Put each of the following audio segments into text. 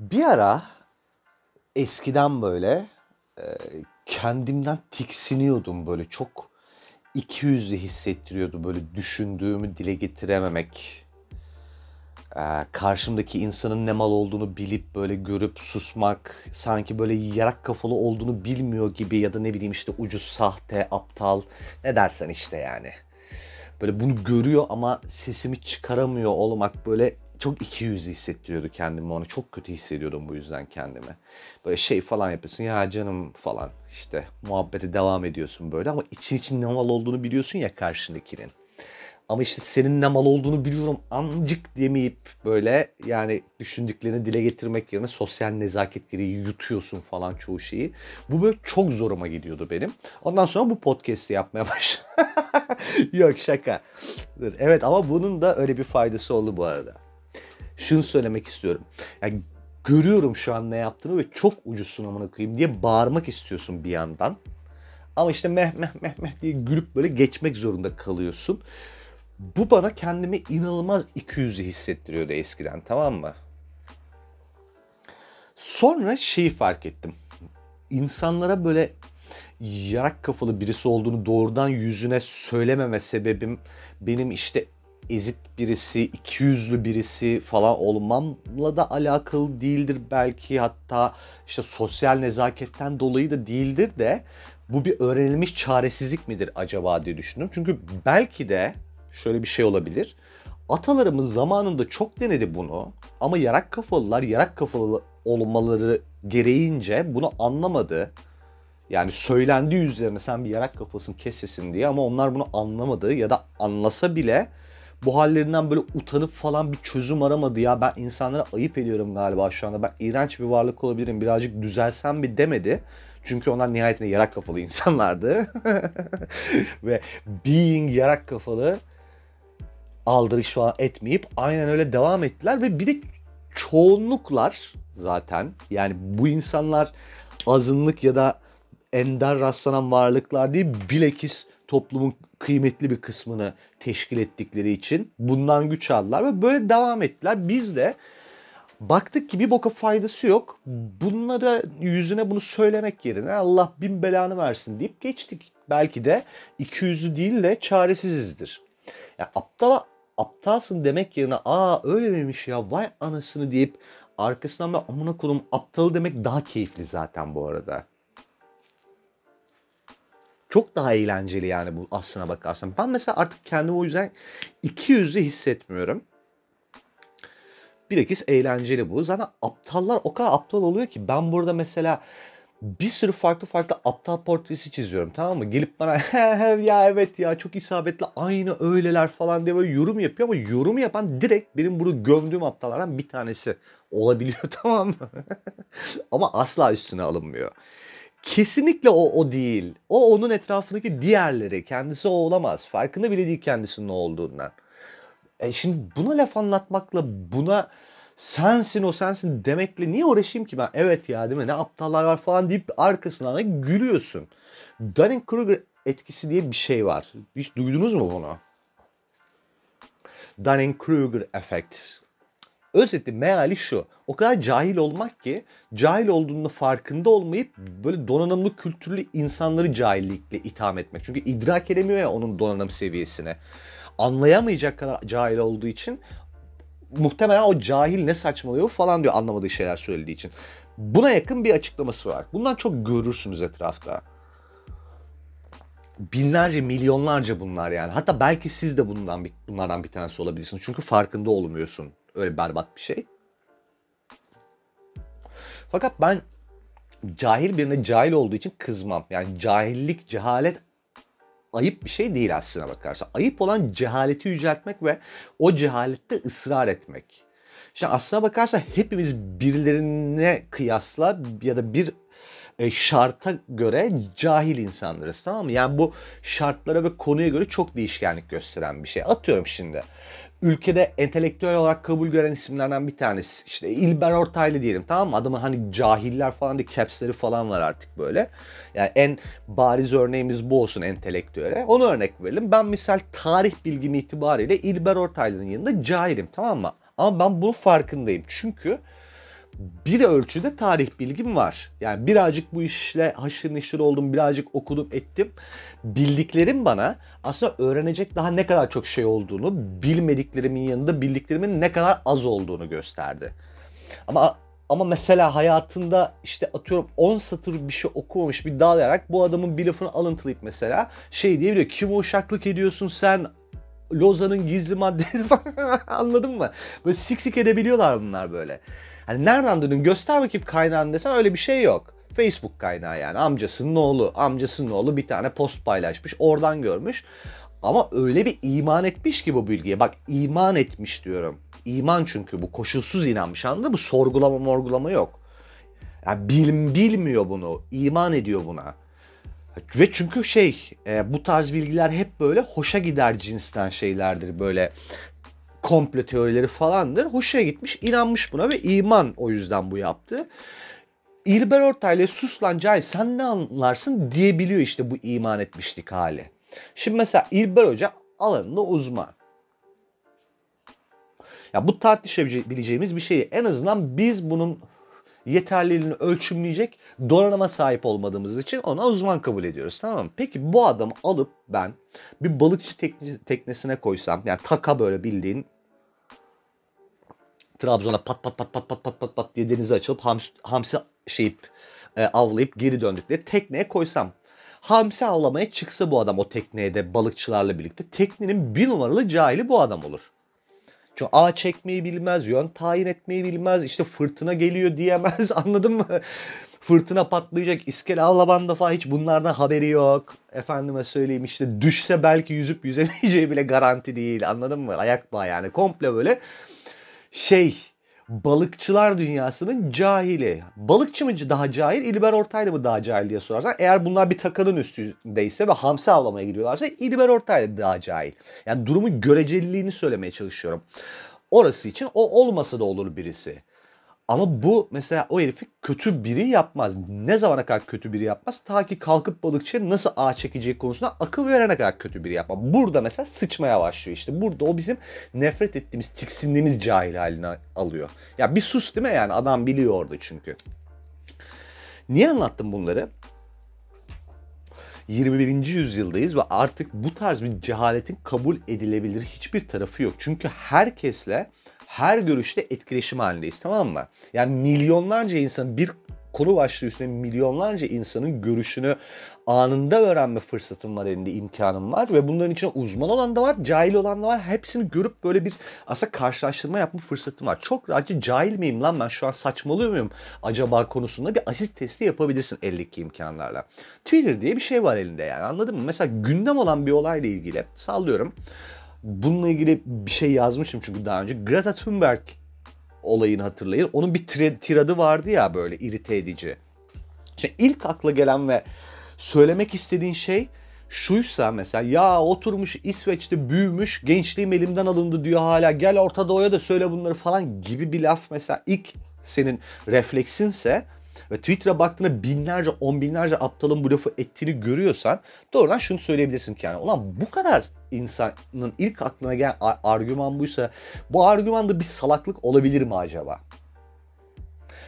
Bir ara eskiden böyle e, kendimden tiksiniyordum böyle çok iki yüzlü hissettiriyordu böyle düşündüğümü dile getirememek. E, karşımdaki insanın ne mal olduğunu bilip böyle görüp susmak, sanki böyle yarak kafalı olduğunu bilmiyor gibi ya da ne bileyim işte ucuz sahte, aptal ne dersen işte yani. Böyle bunu görüyor ama sesimi çıkaramıyor olmak böyle çok iki yüzlü hissettiriyordu kendimi onu. Çok kötü hissediyordum bu yüzden kendimi. Böyle şey falan yapıyorsun ya canım falan işte muhabbete devam ediyorsun böyle ama için için ne mal olduğunu biliyorsun ya karşındakinin. Ama işte senin ne mal olduğunu biliyorum ancık demeyip böyle yani düşündüklerini dile getirmek yerine sosyal nezaket gereği yutuyorsun falan çoğu şeyi. Bu böyle çok zoruma gidiyordu benim. Ondan sonra bu podcast'i yapmaya başladım. Yok şaka. Evet ama bunun da öyle bir faydası oldu bu arada şunu söylemek istiyorum. Yani görüyorum şu an ne yaptığını ve çok ucuzsun amına koyayım diye bağırmak istiyorsun bir yandan. Ama işte meh meh meh meh diye gülüp böyle geçmek zorunda kalıyorsun. Bu bana kendimi inanılmaz ikiyüzlü hissettiriyordu eskiden tamam mı? Sonra şeyi fark ettim. İnsanlara böyle yarak kafalı birisi olduğunu doğrudan yüzüne söylememe sebebim benim işte ezik birisi, iki yüzlü birisi falan olmamla da alakalı değildir belki hatta işte sosyal nezaketten dolayı da değildir de bu bir öğrenilmiş çaresizlik midir acaba diye düşündüm. Çünkü belki de şöyle bir şey olabilir. Atalarımız zamanında çok denedi bunu ama yarak kafalılar yarak kafalı olmaları gereğince bunu anlamadı. Yani söylendiği üzerine sen bir yarak kafasın kesesin diye ama onlar bunu anlamadı ya da anlasa bile bu hallerinden böyle utanıp falan bir çözüm aramadı ya ben insanlara ayıp ediyorum galiba şu anda ben iğrenç bir varlık olabilirim birazcık düzelsem bir demedi. Çünkü onlar nihayetinde yarak kafalı insanlardı. Ve being yarak kafalı aldırış falan etmeyip aynen öyle devam ettiler ve bir de çoğunluklar zaten yani bu insanlar azınlık ya da ender rastlanan varlıklar değil bilekis toplumun kıymetli bir kısmını teşkil ettikleri için bundan güç aldılar ve böyle devam ettiler. Biz de baktık ki bir boka faydası yok. Bunlara yüzüne bunu söylemek yerine Allah bin belanı versin deyip geçtik. Belki de iki yüzlü değil de çaresizizdir. Yani aptala aptalsın demek yerine aa öyle miymiş ya vay anasını deyip arkasından ben amına kodum aptalı demek daha keyifli zaten bu arada. Çok daha eğlenceli yani bu aslına bakarsan. Ben mesela artık kendimi o yüzden iki yüzlü hissetmiyorum. Bilakis eğlenceli bu. Zaten aptallar o kadar aptal oluyor ki ben burada mesela bir sürü farklı farklı aptal portresi çiziyorum tamam mı? Gelip bana ya evet ya çok isabetli aynı öyleler falan diye böyle yorum yapıyor ama yorum yapan direkt benim bunu gömdüğüm aptallardan bir tanesi olabiliyor tamam mı? ama asla üstüne alınmıyor. Kesinlikle o o değil. O onun etrafındaki diğerleri. Kendisi o olamaz. Farkında bile değil kendisinin ne olduğundan. E şimdi buna laf anlatmakla buna sensin o sensin demekle niye uğraşayım ki ben? Evet ya değil mi? Ne aptallar var falan deyip arkasından da gülüyorsun. Dunning-Kruger etkisi diye bir şey var. Hiç duydunuz mu bunu? Dunning-Kruger efekt. Özeti meali şu. O kadar cahil olmak ki cahil olduğunu farkında olmayıp böyle donanımlı kültürlü insanları cahillikle itham etmek. Çünkü idrak edemiyor ya onun donanım seviyesine. Anlayamayacak kadar cahil olduğu için muhtemelen o cahil ne saçmalıyor falan diyor anlamadığı şeyler söylediği için. Buna yakın bir açıklaması var. Bundan çok görürsünüz etrafta. Binlerce, milyonlarca bunlar yani. Hatta belki siz de bundan bunlardan bir tanesi olabilirsiniz. Çünkü farkında olmuyorsun. Öyle berbat bir şey. Fakat ben cahil birine cahil olduğu için kızmam. Yani cahillik, cehalet ayıp bir şey değil aslına bakarsan. Ayıp olan cehaleti yüceltmek ve o cehalette ısrar etmek. İşte aslına bakarsa hepimiz birilerine kıyasla ya da bir e, şarta göre cahil insanlarız tamam mı? Yani bu şartlara ve konuya göre çok değişkenlik gösteren bir şey. Atıyorum şimdi ülkede entelektüel olarak kabul gören isimlerden bir tanesi. İşte İlber Ortaylı diyelim tamam mı? Adamın hani cahiller falan diye capsleri falan var artık böyle. Yani en bariz örneğimiz bu olsun entelektüele. Onu örnek verelim. Ben misal tarih bilgim itibariyle İlber Ortaylı'nın yanında cahilim tamam mı? Ama ben bunun farkındayım. Çünkü bir ölçüde tarih bilgim var. Yani birazcık bu işle haşır neşir oldum, birazcık okudum ettim. Bildiklerim bana aslında öğrenecek daha ne kadar çok şey olduğunu, bilmediklerimin yanında bildiklerimin ne kadar az olduğunu gösterdi. Ama ama mesela hayatında işte atıyorum 10 satır bir şey okumamış bir dalayarak bu adamın bir lafını alıntılayıp mesela şey diyebiliyor. Kim uşaklık ediyorsun sen Lozan'ın gizli maddeleri falan anladın mı? Böyle sik sik edebiliyorlar bunlar böyle. Hani nereden duydun göster bakayım kaynağını desen öyle bir şey yok. Facebook kaynağı yani amcasının oğlu. Amcasının oğlu bir tane post paylaşmış oradan görmüş. Ama öyle bir iman etmiş ki bu bilgiye. Bak iman etmiş diyorum. İman çünkü bu koşulsuz inanmış anladın mı? Sorgulama morgulama yok. Yani bil, bilmiyor bunu. iman ediyor buna. Ve çünkü şey e, bu tarz bilgiler hep böyle hoşa gider cinsten şeylerdir. Böyle komple teorileri falandır. Hoşa gitmiş, inanmış buna ve iman o yüzden bu yaptı. İlber Ortaylı sus lan Cahil sen ne anlarsın diyebiliyor işte bu iman etmişlik hali. Şimdi mesela İlber Hoca alanında uzman. Ya bu tartışabileceğimiz bir şey. En azından biz bunun yeterliliğini ölçümleyecek donanıma sahip olmadığımız için ona uzman kabul ediyoruz tamam mı? Peki bu adamı alıp ben bir balıkçı teknesine koysam yani taka böyle bildiğin Trabzon'a pat pat pat pat pat pat pat pat diye denize açılıp hamsi, hamsi şeyip e, avlayıp geri döndükleri tekneye koysam. Hamsi avlamaya çıksa bu adam o tekneye de balıkçılarla birlikte teknenin bir numaralı cahili bu adam olur. Çünkü ağ çekmeyi bilmez, yön tayin etmeyi bilmez, işte fırtına geliyor diyemez anladın mı? fırtına patlayacak, iskele alabanda falan hiç bunlardan haberi yok. Efendime söyleyeyim işte düşse belki yüzüp yüzemeyeceği bile garanti değil anladın mı? Ayak bağı yani komple böyle şey balıkçılar dünyasının cahili. Balıkçı mı daha cahil, İlber Ortaylı mı daha cahil diye sorarsan eğer bunlar bir takanın üstündeyse ve hamsi avlamaya gidiyorlarsa İlber Ortaylı daha cahil. Yani durumun göreceliliğini söylemeye çalışıyorum. Orası için o olmasa da olur birisi. Ama bu mesela o herifi kötü biri yapmaz. Ne zamana kadar kötü biri yapmaz? Ta ki kalkıp balıkçıya nasıl ağ çekeceği konusunda akıl verene kadar kötü biri yapmaz. Burada mesela sıçmaya başlıyor işte. Burada o bizim nefret ettiğimiz, tiksindiğimiz cahil haline alıyor. Ya bir sus değil mi yani? Adam biliyor orada çünkü. Niye anlattım bunları? 21. yüzyıldayız ve artık bu tarz bir cehaletin kabul edilebilir hiçbir tarafı yok. Çünkü herkesle her görüşte etkileşim halindeyiz tamam mı? Yani milyonlarca insan bir konu başlığı üstüne milyonlarca insanın görüşünü anında öğrenme fırsatım var elinde imkanım var ve bunların içinde uzman olan da var cahil olan da var hepsini görüp böyle bir aslında karşılaştırma yapma fırsatım var. Çok rahatça cahil miyim lan ben şu an saçmalıyor muyum acaba konusunda bir asit testi yapabilirsin eldeki imkanlarla. Twitter diye bir şey var elinde yani anladın mı? Mesela gündem olan bir olayla ilgili sallıyorum bununla ilgili bir şey yazmışım çünkü daha önce. Greta Thunberg olayını hatırlayın. Onun bir tiradı vardı ya böyle irite edici. İşte ilk akla gelen ve söylemek istediğin şey şuysa mesela ya oturmuş İsveç'te büyümüş gençliğim elimden alındı diyor hala gel Orta Doğu'ya da söyle bunları falan gibi bir laf mesela ilk senin refleksinse ve Twitter'a baktığında binlerce, on binlerce aptalın bu lafı ettiğini görüyorsan doğrudan şunu söyleyebilirsin ki yani ulan bu kadar insanın ilk aklına gelen argüman buysa bu argümanda bir salaklık olabilir mi acaba?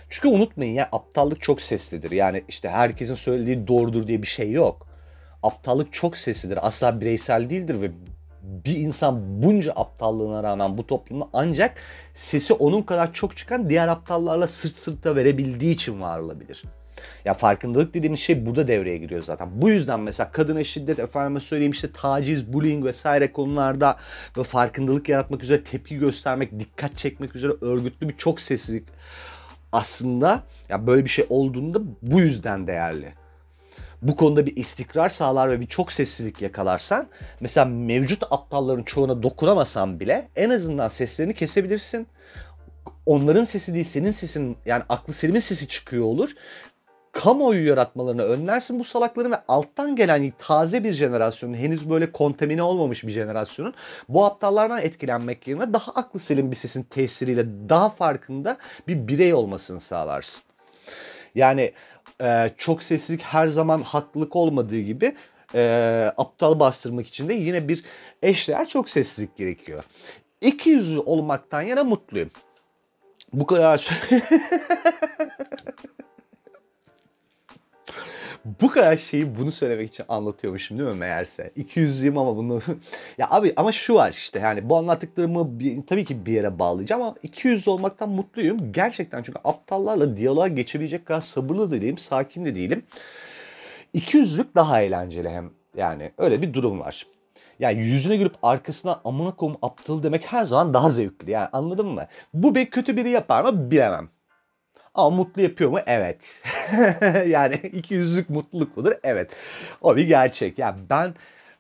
Çünkü unutmayın ya aptallık çok seslidir. Yani işte herkesin söylediği doğrudur diye bir şey yok. Aptallık çok seslidir. Asla bireysel değildir ve bir insan bunca aptallığına rağmen bu toplumda ancak sesi onun kadar çok çıkan diğer aptallarla sırt sırta verebildiği için var olabilir. Ya farkındalık dediğimiz şey burada devreye giriyor zaten. Bu yüzden mesela kadına şiddet, efendime söyleyeyim işte taciz, bullying vesaire konularda ve farkındalık yaratmak üzere tepki göstermek, dikkat çekmek üzere örgütlü bir çok sessizlik aslında ya böyle bir şey olduğunda bu yüzden değerli bu konuda bir istikrar sağlar ve bir çok sessizlik yakalarsan mesela mevcut aptalların çoğuna dokunamasan bile en azından seslerini kesebilirsin. Onların sesi değil senin sesin yani aklı selimin sesi çıkıyor olur. Kamuoyu yaratmalarını önlersin bu salakların ve alttan gelen taze bir jenerasyonun henüz böyle kontamine olmamış bir jenerasyonun bu aptallardan etkilenmek yerine daha aklı selim bir sesin tesiriyle daha farkında bir birey olmasını sağlarsın. Yani e, çok sessizlik her zaman haklılık olmadığı gibi e, aptal bastırmak için de yine bir eşdeğer çok sessizlik gerekiyor. İki yüzlü olmaktan yana mutluyum. bu kadar bu kadar şeyi bunu söylemek için anlatıyormuşum değil mi meğerse? 200'lüyüm ama bunu... ya abi ama şu var işte yani bu anlattıklarımı bir, tabii ki bir yere bağlayacağım ama 200 olmaktan mutluyum. Gerçekten çünkü aptallarla diyaloğa geçebilecek kadar sabırlı da değilim, sakin de değilim. 200'lük daha eğlenceli hem yani öyle bir durum var. Yani yüzüne gülüp arkasına amına koyum aptal demek her zaman daha zevkli. Yani anladın mı? Bu bir kötü biri yapar mı bilemem. Ama mutlu yapıyor mu? Evet. yani iki yüzlük mutluluk mudur? Evet. O bir gerçek. Yani ben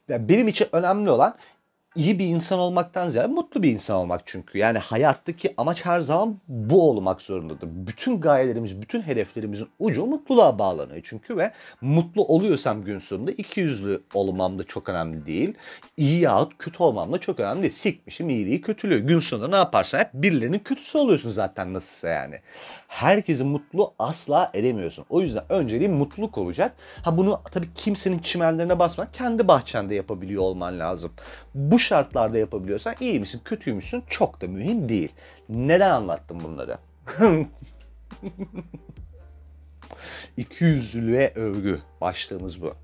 yani benim için önemli olan iyi bir insan olmaktan ziyade mutlu bir insan olmak çünkü. Yani hayattaki amaç her zaman bu olmak zorundadır. Bütün gayelerimiz, bütün hedeflerimizin ucu mutluluğa bağlanıyor çünkü ve mutlu oluyorsam gün sonunda iki yüzlü olmam da çok önemli değil. İyi yahut kötü olmam da çok önemli değil. Sikmişim iyiliği kötülüğü. Gün sonunda ne yaparsan hep birilerinin kötüsü oluyorsun zaten nasılsa yani. Herkesin mutlu asla edemiyorsun. O yüzden önceliğin mutluluk olacak. Ha bunu tabii kimsenin çimenlerine basmak kendi bahçende yapabiliyor olman lazım. Bu şartlarda yapabiliyorsan iyi misin, kötü müsün çok da mühim değil. Neden anlattım bunları? 200'lüğe övgü başlığımız bu.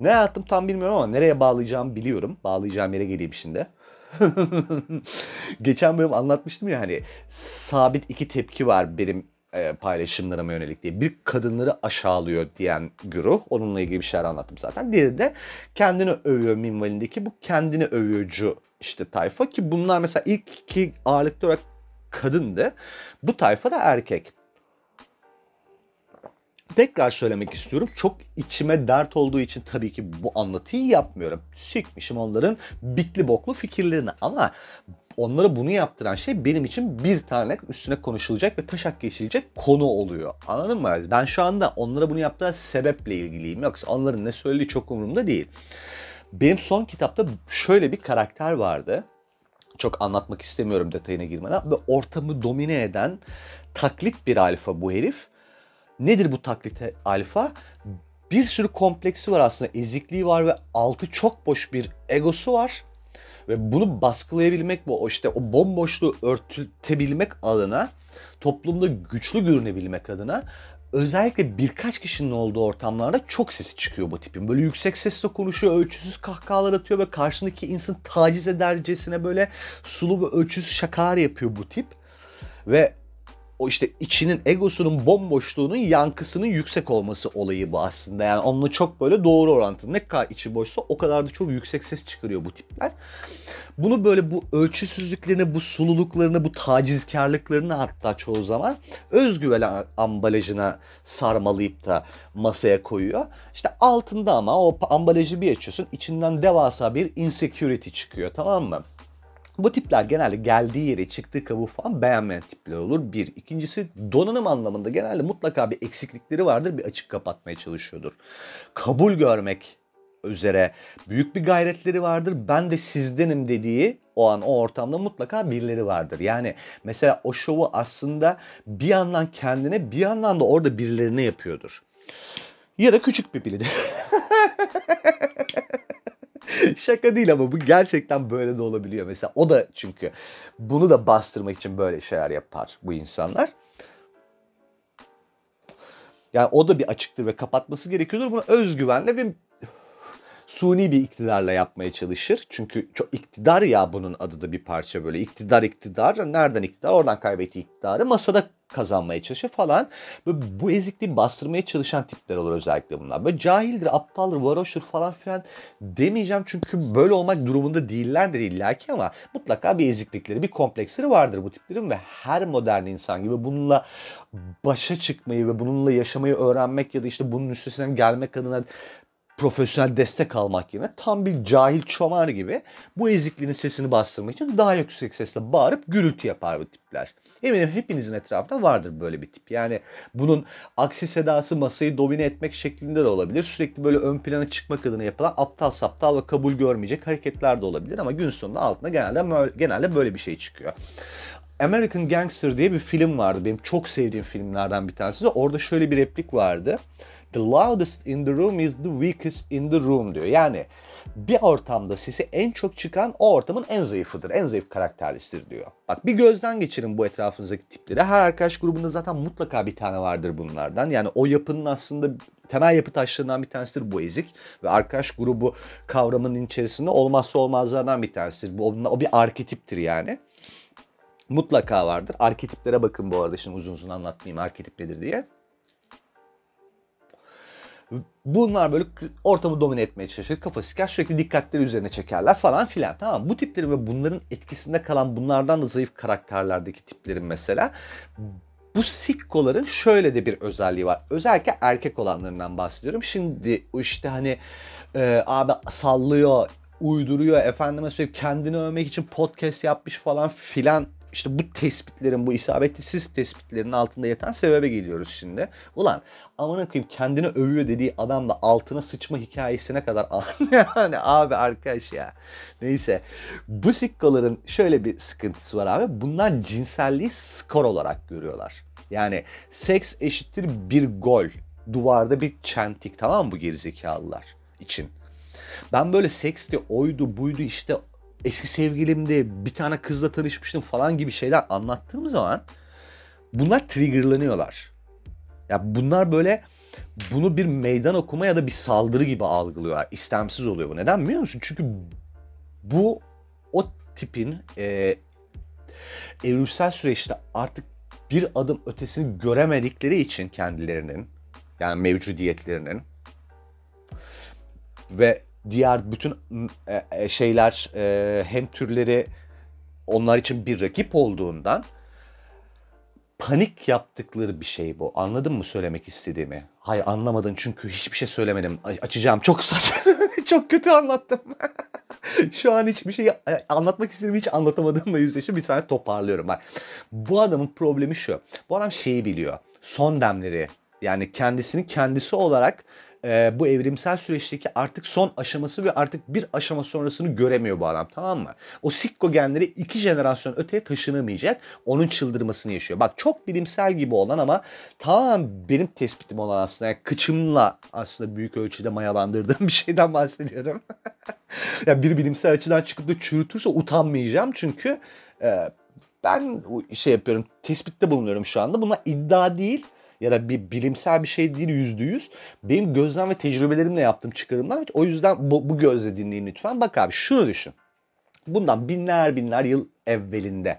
Ne yaptım tam bilmiyorum ama nereye bağlayacağımı biliyorum. Bağlayacağım yere geleyim şimdi. Geçen bölüm anlatmıştım ya hani sabit iki tepki var benim e, paylaşımlarıma yönelik diye. Bir kadınları aşağılıyor diyen güruh. Onunla ilgili bir şeyler anlattım zaten. Diğeri de kendini övüyor minvalindeki bu kendini övüyorcu işte tayfa ki bunlar mesela ilk iki ağırlıklı olarak kadındı. Bu tayfa da erkek. Tekrar söylemek istiyorum. Çok içime dert olduğu için tabii ki bu anlatıyı yapmıyorum. Sikmişim onların bitli boklu fikirlerini ama onlara bunu yaptıran şey benim için bir tane üstüne konuşulacak ve taşak geçilecek konu oluyor. Anladın mı? Ben şu anda onlara bunu yaptıran sebeple ilgiliyim. Yoksa onların ne söylediği çok umurumda değil. Benim son kitapta şöyle bir karakter vardı. Çok anlatmak istemiyorum detayına girmeden. Ve ortamı domine eden taklit bir alfa bu herif. Nedir bu taklit alfa? Bir sürü kompleksi var aslında. Ezikliği var ve altı çok boş bir egosu var ve bunu baskılayabilmek bu işte o bomboşluğu örtebilmek adına toplumda güçlü görünebilmek adına özellikle birkaç kişinin olduğu ortamlarda çok sesi çıkıyor bu tipin. Böyle yüksek sesle konuşuyor, ölçüsüz kahkahalar atıyor ve karşındaki insan taciz edercesine böyle sulu ve ölçüsüz şakalar yapıyor bu tip. Ve o işte içinin egosunun bomboşluğunun yankısının yüksek olması olayı bu aslında. Yani onunla çok böyle doğru orantılı. Ne kadar içi boşsa o kadar da çok yüksek ses çıkarıyor bu tipler. Bunu böyle bu ölçüsüzlüklerini, bu sululuklarını, bu tacizkarlıklarını hatta çoğu zaman özgüven ambalajına sarmalayıp da masaya koyuyor. İşte altında ama o ambalajı bir açıyorsun içinden devasa bir insecurity çıkıyor tamam mı? Bu tipler genelde geldiği yere çıktığı kabuğu falan beğenmeyen tipler olur. Bir. İkincisi donanım anlamında genelde mutlaka bir eksiklikleri vardır. Bir açık kapatmaya çalışıyordur. Kabul görmek üzere büyük bir gayretleri vardır. Ben de sizdenim dediği o an o ortamda mutlaka birileri vardır. Yani mesela o şovu aslında bir yandan kendine bir yandan da orada birilerine yapıyordur. Ya da küçük bir bilidir. Şaka değil ama bu gerçekten böyle de olabiliyor. Mesela o da çünkü bunu da bastırmak için böyle şeyler yapar bu insanlar. Yani o da bir açıktır ve kapatması gerekiyordur. Bunu özgüvenle ve suni bir iktidarla yapmaya çalışır. Çünkü çok iktidar ya bunun adı da bir parça böyle. İktidar iktidar. Nereden iktidar? Oradan kaybettiği iktidarı masada kazanmaya çalışır falan. Böyle bu ezikliği bastırmaya çalışan tipler olur özellikle bunlar. Böyle cahildir, aptaldır, varoştur falan filan demeyeceğim. Çünkü böyle olmak durumunda değillerdir illaki ama mutlaka bir eziklikleri, bir kompleksleri vardır bu tiplerin ve her modern insan gibi bununla başa çıkmayı ve bununla yaşamayı öğrenmek ya da işte bunun üstesinden gelmek adına profesyonel destek almak yerine tam bir cahil çomar gibi bu ezikliğinin sesini bastırmak için daha yüksek sesle bağırıp gürültü yapar bu tipler. Eminim hepinizin etrafında vardır böyle bir tip. Yani bunun aksi sedası masayı domine etmek şeklinde de olabilir. Sürekli böyle ön plana çıkmak adına yapılan aptal saptal ve kabul görmeyecek hareketler de olabilir ama gün sonunda altına genelde genelde böyle bir şey çıkıyor. American Gangster diye bir film vardı. Benim çok sevdiğim filmlerden bir tanesi de. Orada şöyle bir replik vardı. The loudest in the room is the weakest in the room diyor. Yani bir ortamda sesi en çok çıkan o ortamın en zayıfıdır. En zayıf karakterlisidir diyor. Bak bir gözden geçirin bu etrafınızdaki tipleri. Her arkadaş grubunda zaten mutlaka bir tane vardır bunlardan. Yani o yapının aslında temel yapı taşlarından bir tanesidir bu ezik. Ve arkadaş grubu kavramının içerisinde olmazsa olmazlardan bir tanesidir. Bu, o bir arketiptir yani. Mutlaka vardır. Arketiplere bakın bu arada şimdi uzun uzun anlatmayayım arketip nedir diye. Bunlar böyle ortamı domine etmeye çalışır. Kafa siker sürekli dikkatleri üzerine çekerler falan filan. Tamam Bu tiplerin ve bunların etkisinde kalan bunlardan da zayıf karakterlerdeki tiplerin mesela bu sikkoların şöyle de bir özelliği var. Özellikle erkek olanlarından bahsediyorum. Şimdi işte hani e, abi sallıyor, uyduruyor, efendime söyleyip kendini övmek için podcast yapmış falan filan işte bu tespitlerin, bu isabetsiz tespitlerin altında yatan sebebe geliyoruz şimdi. Ulan aman koyayım kendini övüyor dediği adam da altına sıçma hikayesine kadar yani abi arkadaş ya. Neyse bu sikkoların şöyle bir sıkıntısı var abi. Bunlar cinselliği skor olarak görüyorlar. Yani seks eşittir bir gol. Duvarda bir çentik tamam mı bu gerizekalılar için. Ben böyle seksti, oydu, buydu işte eski sevgilimdi, bir tane kızla tanışmıştım falan gibi şeyler anlattığım zaman bunlar triggerlanıyorlar. Ya bunlar böyle bunu bir meydan okuma ya da bir saldırı gibi algılıyorlar. İstemsiz oluyor bu. Neden biliyor musun? Çünkü bu o tipin e, evrimsel süreçte artık bir adım ötesini göremedikleri için kendilerinin yani mevcudiyetlerinin ve diğer bütün e, e, şeyler e, hem türleri onlar için bir rakip olduğundan panik yaptıkları bir şey bu. Anladın mı söylemek istediğimi? Hayır anlamadın çünkü hiçbir şey söylemedim. Açacağım çok saçma. çok kötü anlattım. Şu an hiçbir şey anlatmak istediğimi hiç anlatamadığımla yüzleşip bir tane toparlıyorum. Bak bu adamın problemi şu. Bu adam şeyi biliyor. Son demleri yani kendisini kendisi olarak e, bu evrimsel süreçteki artık son aşaması ve artık bir aşama sonrasını göremiyor bu adam tamam mı? O sikko genleri iki jenerasyon öteye taşınamayacak. Onun çıldırmasını yaşıyor. Bak çok bilimsel gibi olan ama tamam benim tespitim olan aslında yani kıçımla aslında büyük ölçüde mayalandırdığım bir şeyden bahsediyorum. yani bir bilimsel açıdan çıkıp da çürütürse utanmayacağım çünkü e, ben şey yapıyorum tespitte bulunuyorum şu anda. Bunlar iddia değil ya da bir bilimsel bir şey değil yüzde yüz. Benim gözlem ve tecrübelerimle yaptığım çıkarımlar. O yüzden bu, bu gözle dinleyin lütfen. Bak abi şunu düşün. Bundan binler binler yıl evvelinde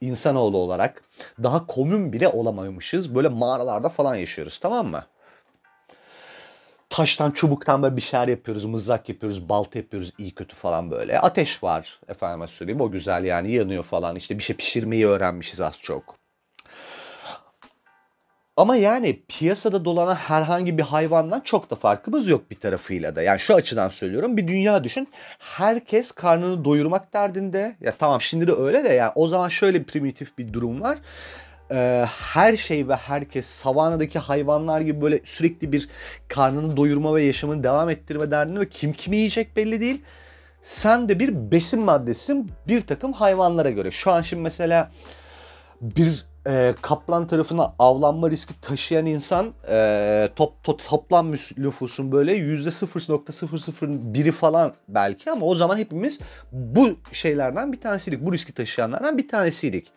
insanoğlu olarak daha komün bile olamamışız. Böyle mağaralarda falan yaşıyoruz tamam mı? Taştan, çubuktan böyle bir şeyler yapıyoruz, mızrak yapıyoruz, balta yapıyoruz, iyi kötü falan böyle. Ateş var efendime söyleyeyim o güzel yani yanıyor falan. İşte bir şey pişirmeyi öğrenmişiz az çok. Ama yani piyasada dolanan herhangi bir hayvandan çok da farkımız yok bir tarafıyla da. Yani şu açıdan söylüyorum bir dünya düşün. Herkes karnını doyurmak derdinde. Ya tamam şimdi de öyle de yani o zaman şöyle primitif bir durum var. Ee, her şey ve herkes savanadaki hayvanlar gibi böyle sürekli bir karnını doyurma ve yaşamını devam ettirme derdinde ve kim kimi yiyecek belli değil. Sen de bir besin maddesisin bir takım hayvanlara göre. Şu an şimdi mesela bir e, kaplan tarafına avlanma riski taşıyan insan e, top, to, toplam nüfusun böyle yüzde 0.001'i falan belki ama o zaman hepimiz bu şeylerden bir tanesiydik. Bu riski taşıyanlardan bir tanesiydik.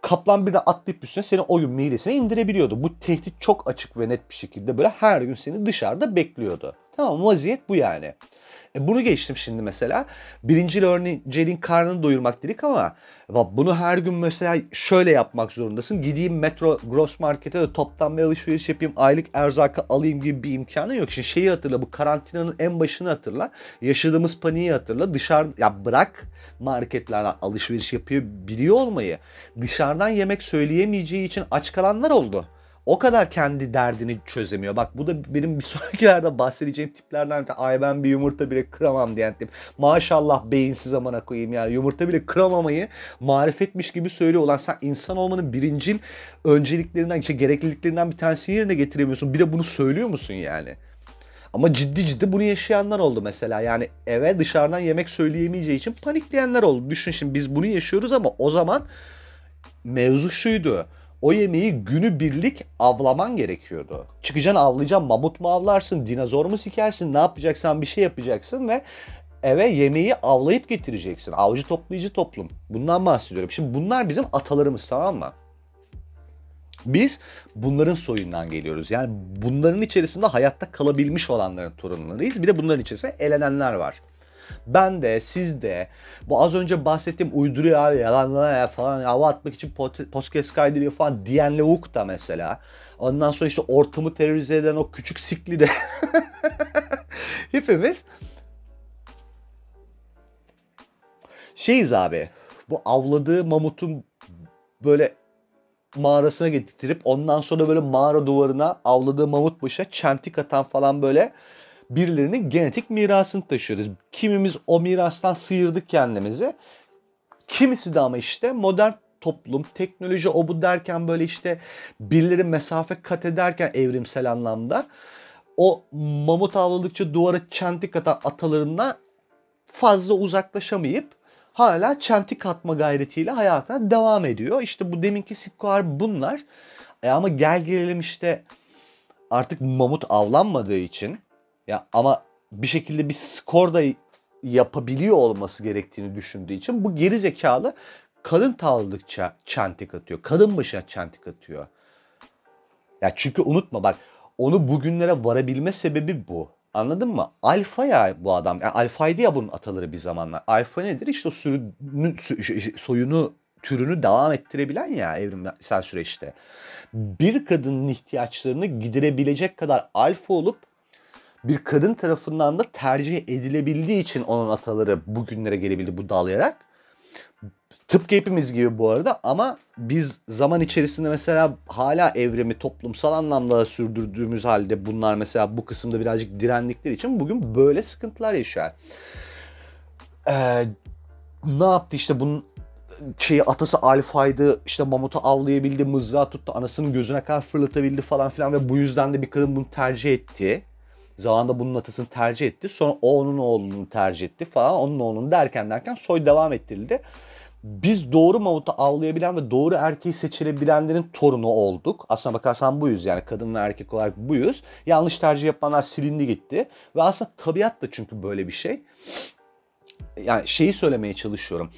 Kaplan bir de atlayıp üstüne seni oyun midesine indirebiliyordu. Bu tehdit çok açık ve net bir şekilde böyle her gün seni dışarıda bekliyordu. Tamam vaziyet bu yani. E bunu geçtim şimdi mesela. Birinci öğrencinin karnını doyurmak dedik ama bunu her gün mesela şöyle yapmak zorundasın. Gideyim metro gross markete de toptan bir alışveriş yapayım. Aylık erzakı alayım gibi bir imkanı yok. Şimdi şeyi hatırla bu karantinanın en başını hatırla. Yaşadığımız paniği hatırla. Dışarı ya bırak marketlerden alışveriş yapıyor biliyor olmayı. Dışarıdan yemek söyleyemeyeceği için aç kalanlar oldu o kadar kendi derdini çözemiyor. Bak bu da benim bir sonrakilerde bahsedeceğim tiplerden de ay ben bir yumurta bile kıramam diyen tip. Maşallah beyinsiz amana koyayım yani yumurta bile kıramamayı marifetmiş gibi söylüyor. Ulan sen insan olmanın birincil önceliklerinden, işte gerekliliklerinden bir tanesini yerine getiremiyorsun. Bir de bunu söylüyor musun yani? Ama ciddi ciddi bunu yaşayanlar oldu mesela. Yani eve dışarıdan yemek söyleyemeyeceği için panikleyenler oldu. Düşün şimdi biz bunu yaşıyoruz ama o zaman mevzu şuydu o yemeği günü birlik avlaman gerekiyordu. Çıkacaksın avlayacaksın mamut mu avlarsın, dinozor mu sikersin, ne yapacaksan bir şey yapacaksın ve eve yemeği avlayıp getireceksin. Avcı toplayıcı toplum. Bundan bahsediyorum. Şimdi bunlar bizim atalarımız tamam mı? Biz bunların soyundan geliyoruz. Yani bunların içerisinde hayatta kalabilmiş olanların torunlarıyız. Bir de bunların içerisinde elenenler var. Ben de siz de bu az önce bahsettiğim uyduruyor yalanlar ya falan hava atmak için podcast kaydırıyor falan diyen lavuk da mesela. Ondan sonra işte ortamı terörize eden o küçük sikli de hepimiz şeyiz abi bu avladığı mamutun böyle mağarasına getirip ondan sonra böyle mağara duvarına avladığı mamut başına çentik atan falan böyle birilerinin genetik mirasını taşıyoruz. Kimimiz o mirastan sıyırdık kendimizi. Kimisi de ama işte modern toplum, teknoloji o bu derken böyle işte birileri mesafe kat ederken evrimsel anlamda o mamut avladıkça duvara çentik atan atalarından fazla uzaklaşamayıp hala çentik atma gayretiyle hayatına devam ediyor. İşte bu deminki sikkolar bunlar. E ama gel gelelim işte artık mamut avlanmadığı için ya ama bir şekilde bir skor da yapabiliyor olması gerektiğini düşündüğü için bu geri zekalı kadın tavladıkça çentik atıyor. Kadın başına çentik atıyor. Ya çünkü unutma bak onu bugünlere varabilme sebebi bu. Anladın mı? Alfa ya bu adam. Yani alfaydı ya bunun ataları bir zamanlar. Alfa nedir? İşte o sürünü, soyunu, türünü devam ettirebilen ya evrimsel süreçte. Bir kadının ihtiyaçlarını giderebilecek kadar alfa olup bir kadın tarafından da tercih edilebildiği için onun ataları bugünlere gelebildi bu dalayarak. Tıpkı hepimiz gibi bu arada ama biz zaman içerisinde mesela hala evrimi toplumsal anlamda sürdürdüğümüz halde bunlar mesela bu kısımda birazcık direndikleri için bugün böyle sıkıntılar yaşar. Ee, ne yaptı işte bunun şeyi atası alfaydı işte mamutu avlayabildi mızrağı tuttu anasının gözüne kadar fırlatabildi falan filan ve bu yüzden de bir kadın bunu tercih etti. Zamanında bunun atasını tercih etti. Sonra o onun oğlunu tercih etti falan. Onun oğlunu derken derken soy devam ettirildi. Biz doğru mamutu avlayabilen ve doğru erkeği seçilebilenlerin torunu olduk. Aslına bakarsan buyuz yani kadın ve erkek olarak buyuz. Yanlış tercih yapanlar silindi gitti. Ve aslında tabiat da çünkü böyle bir şey yani şeyi söylemeye çalışıyorum.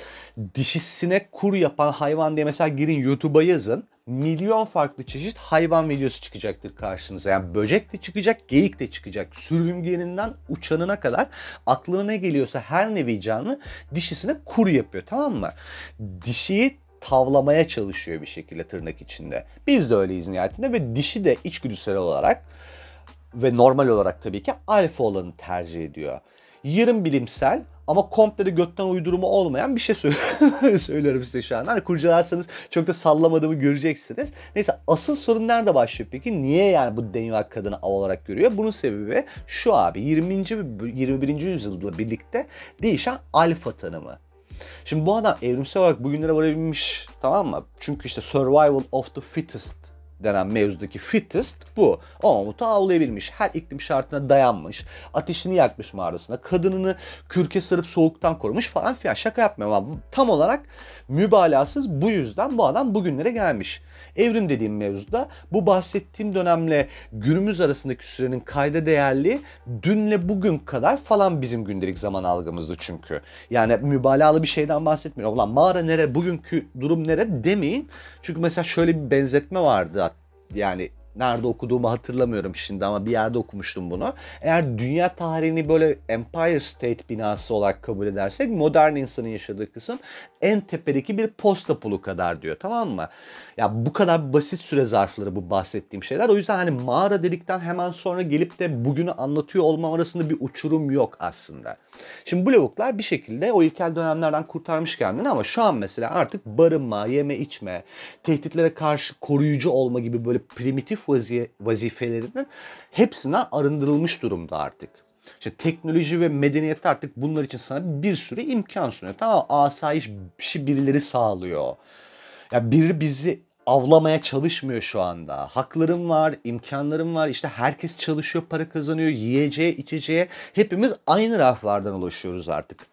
Dişisine kur yapan hayvan diye mesela girin YouTube'a yazın milyon farklı çeşit hayvan videosu çıkacaktır karşınıza. Yani böcek de çıkacak, geyik de çıkacak. Sürüngeninden uçanına kadar aklına ne geliyorsa her nevi canlı dişisine kur yapıyor tamam mı? Dişiyi tavlamaya çalışıyor bir şekilde tırnak içinde. Biz de öyleyiz nihayetinde ve dişi de içgüdüsel olarak ve normal olarak tabii ki alfa olanı tercih ediyor. Yarım bilimsel ama komple de götten uydurma olmayan bir şey söylüyorum size şu an. Hani kurcalarsanız çok da sallamadığımı göreceksiniz. Neyse asıl sorun nerede başlıyor peki? Niye yani bu Daniel kadını av olarak görüyor? Bunun sebebi şu abi 20. 21. yüzyılda birlikte değişen alfa tanımı. Şimdi bu adam evrimsel olarak bugünlere varabilmiş tamam mı? Çünkü işte survival of the fittest denen mevzudaki fittest bu. O mamutu avlayabilmiş. Her iklim şartına dayanmış. Ateşini yakmış mağarasına. Kadınını kürke sarıp soğuktan korumuş falan filan. Şaka yapmıyorum tam olarak mübalağasız bu yüzden bu adam bugünlere gelmiş. Evrim dediğim mevzuda bu bahsettiğim dönemle günümüz arasındaki sürenin kayda değerli dünle bugün kadar falan bizim gündelik zaman algımızdı çünkü. Yani mübalağalı bir şeyden bahsetmiyorum. Ulan mağara nere, bugünkü durum nere demeyin. Çünkü mesela şöyle bir benzetme vardı yani nerede okuduğumu hatırlamıyorum şimdi ama bir yerde okumuştum bunu. Eğer dünya tarihini böyle Empire State binası olarak kabul edersek modern insanın yaşadığı kısım en tepedeki bir posta pulu kadar diyor tamam mı? Ya bu kadar basit süre zarfları bu bahsettiğim şeyler. O yüzden hani mağara dedikten hemen sonra gelip de bugünü anlatıyor olmam arasında bir uçurum yok aslında. Şimdi bu lavuklar bir şekilde o ilkel dönemlerden kurtarmış kendini ama şu an mesela artık barınma, yeme içme, tehditlere karşı koruyucu olma gibi böyle primitif vaziye, vazifelerinin hepsine arındırılmış durumda artık. İşte teknoloji ve medeniyet artık bunlar için sana bir sürü imkan sunuyor. Tamam asayiş birileri sağlıyor. Ya biri bizi avlamaya çalışmıyor şu anda. Haklarım var, imkanlarım var. İşte herkes çalışıyor, para kazanıyor. Yiyeceğe, içeceğe hepimiz aynı raflardan ulaşıyoruz artık.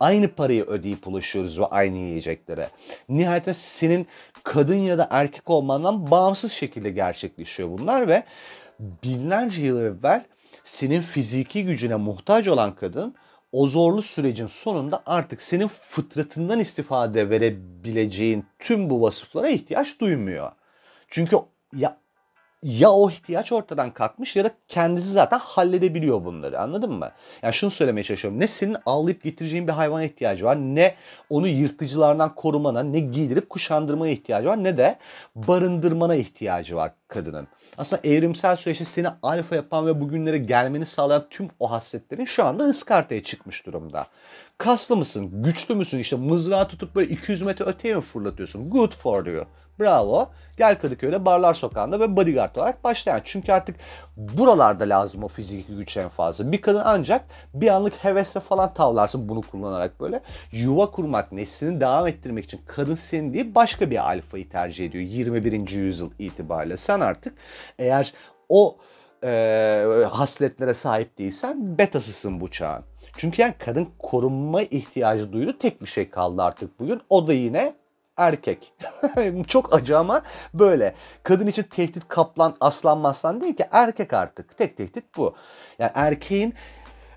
Aynı parayı ödeyip ulaşıyoruz ve aynı yiyeceklere. Nihayetinde senin kadın ya da erkek olmandan bağımsız şekilde gerçekleşiyor bunlar ve binlerce yıl evvel senin fiziki gücüne muhtaç olan kadın o zorlu sürecin sonunda artık senin fıtratından istifade verebileceğin tüm bu vasıflara ihtiyaç duymuyor. Çünkü ya ya o ihtiyaç ortadan kalkmış ya da kendisi zaten halledebiliyor bunları anladın mı? Yani şunu söylemeye çalışıyorum. Ne senin avlayıp getireceğin bir hayvana ihtiyacı var ne onu yırtıcılardan korumana ne giydirip kuşandırmaya ihtiyacı var ne de barındırmana ihtiyacı var kadının. Aslında evrimsel süreçte seni alfa yapan ve bugünlere gelmeni sağlayan tüm o hasletlerin şu anda ıskartaya çıkmış durumda. Kaslı mısın? Güçlü müsün? İşte mızrağı tutup böyle 200 metre öteye mi fırlatıyorsun? Good for you. Bravo. Gel Kadıköy'de Barlar Sokağı'nda ve bodyguard olarak başlayan. Çünkü artık buralarda lazım o fiziki güç en fazla. Bir kadın ancak bir anlık hevesle falan tavlarsın bunu kullanarak böyle. Yuva kurmak, neslini devam ettirmek için kadın senin diye başka bir alfayı tercih ediyor 21. yüzyıl itibariyle. Sen artık eğer o e, hasletlere sahip değilsen betasısın bu çağın. Çünkü yani kadın korunma ihtiyacı duydu. Tek bir şey kaldı artık bugün. O da yine erkek. Çok acı ama böyle. Kadın için tehdit kaplan, aslan maslan değil ki erkek artık. Tek tehdit bu. Yani erkeğin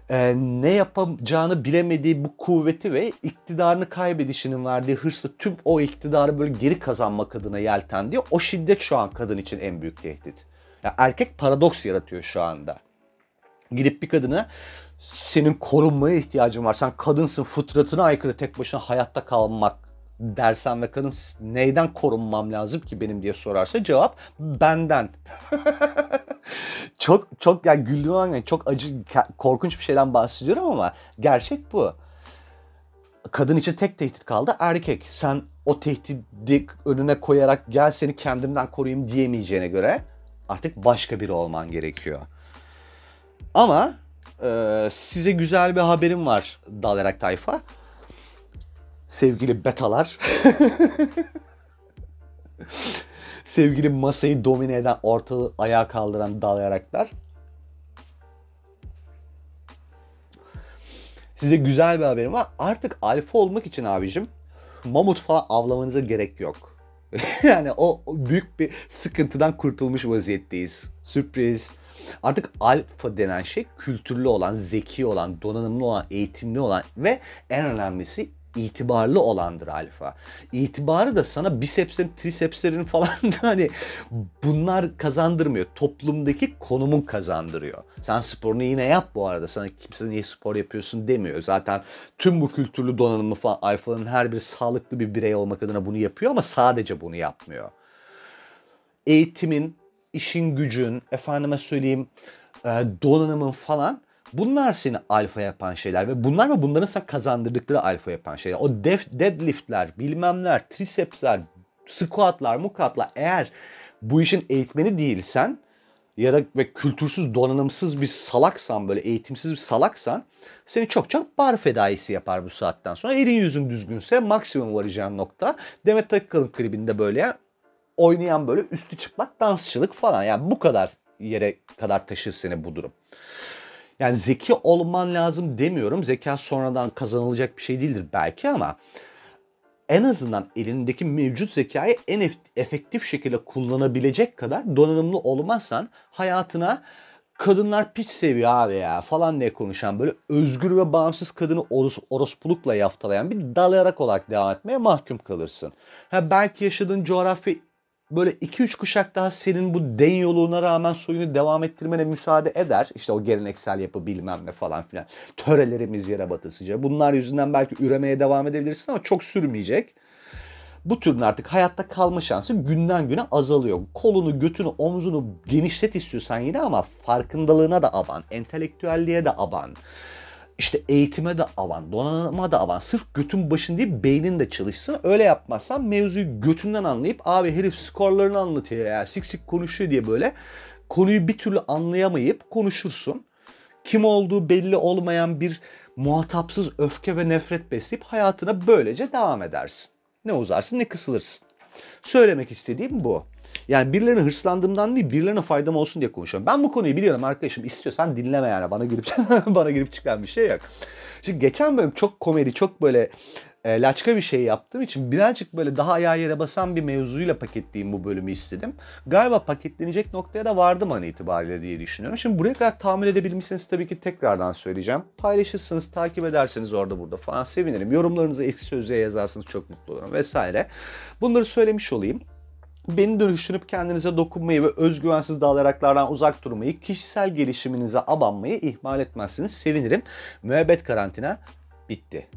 e, ne yapacağını bilemediği bu kuvveti ve iktidarını kaybedişinin verdiği hırsla tüm o iktidarı böyle geri kazanmak adına yeltendiği o şiddet şu an kadın için en büyük tehdit. Yani erkek paradoks yaratıyor şu anda. Gidip bir kadına senin korunmaya ihtiyacın var. Sen kadınsın fıtratına aykırı tek başına hayatta kalmak dersen ve kadın neyden korunmam lazım ki benim diye sorarsa cevap benden. çok çok yani güldüğüm an çok acı korkunç bir şeyden bahsediyorum ama gerçek bu. Kadın için tek tehdit kaldı erkek. Sen o tehdidi önüne koyarak gel seni kendimden koruyayım diyemeyeceğine göre artık başka biri olman gerekiyor. Ama e, size güzel bir haberim var Dalarak Tayfa. Sevgili betalar. Sevgili masayı domine eden, ortalığı ayağa kaldıran dalayaraklar. Size güzel bir haberim var. Artık alfa olmak için abicim mamut falan avlamanıza gerek yok. yani o büyük bir sıkıntıdan kurtulmuş vaziyetteyiz. Sürpriz. Artık alfa denen şey kültürlü olan, zeki olan, donanımlı olan, eğitimli olan ve en önemlisi itibarlı olandır alfa. İtibarı da sana bisepslerin, trisepslerin falan hani bunlar kazandırmıyor. Toplumdaki konumun kazandırıyor. Sen sporunu yine yap bu arada. Sana kimse niye spor yapıyorsun demiyor. Zaten tüm bu kültürlü donanımlı falan alfanın her biri sağlıklı bir birey olmak adına bunu yapıyor ama sadece bunu yapmıyor. Eğitimin, işin gücün, efendime söyleyeyim donanımın falan Bunlar seni alfa yapan şeyler ve bunlar ve bunların sana kazandırdıkları alfa yapan şeyler. O def, deadliftler, bilmemler, tricepsler, squatlar, mukatlar eğer bu işin eğitmeni değilsen ya da ve kültürsüz, donanımsız bir salaksan, böyle eğitimsiz bir salaksan seni çok çok bar fedaisi yapar bu saatten sonra. Elin yüzün düzgünse maksimum varacağın nokta Demet Akalın klibinde böyle oynayan böyle üstü çıplak dansçılık falan. Yani bu kadar yere kadar taşır seni bu durum. Yani zeki olman lazım demiyorum. Zeka sonradan kazanılacak bir şey değildir belki ama en azından elindeki mevcut zekayı en efektif şekilde kullanabilecek kadar donanımlı olmazsan hayatına kadınlar piç seviyor abi ya falan diye konuşan böyle özgür ve bağımsız kadını oros, orospulukla yaftalayan bir dalayarak olarak devam etmeye mahkum kalırsın. Ha belki yaşadığın coğrafya böyle 2-3 kuşak daha senin bu den yoluğuna rağmen soyunu devam ettirmene müsaade eder. İşte o geleneksel yapı bilmem ne falan filan. Törelerimiz yere batısıca. Bunlar yüzünden belki üremeye devam edebilirsin ama çok sürmeyecek. Bu türün artık hayatta kalma şansı günden güne azalıyor. Kolunu, götünü, omzunu genişlet istiyorsan yine ama farkındalığına da aban, entelektüelliğe de aban işte eğitime de avan, donanıma da avan. Sırf götün başın değil beynin de çalışsın. Öyle yapmazsan mevzuyu götünden anlayıp abi herif skorlarını anlatıyor ya sik sik konuşuyor diye böyle konuyu bir türlü anlayamayıp konuşursun. Kim olduğu belli olmayan bir muhatapsız öfke ve nefret besleyip hayatına böylece devam edersin. Ne uzarsın ne kısılırsın. Söylemek istediğim bu. Yani birilerine hırslandığımdan değil birilerine faydam olsun diye konuşuyorum. Ben bu konuyu biliyorum arkadaşım. İstiyorsan dinleme yani. Bana girip bana girip çıkan bir şey yok. Şimdi geçen bölüm çok komedi, çok böyle e, laçka bir şey yaptığım için birazcık böyle daha ayağa yere basan bir mevzuyla paketleyeyim bu bölümü istedim. Galiba paketlenecek noktaya da vardım an itibariyle diye düşünüyorum. Şimdi buraya kadar tahmin edebilmişsiniz tabii ki tekrardan söyleyeceğim. Paylaşırsınız, takip ederseniz orada burada falan sevinirim. Yorumlarınızı eksik sözlüğe yazarsınız çok mutlu olurum vesaire. Bunları söylemiş olayım. Beni dönüştürüp kendinize dokunmayı ve özgüvensiz dağlaraklardan uzak durmayı, kişisel gelişiminize abanmayı ihmal etmezsiniz. Sevinirim. Müebbet karantina bitti.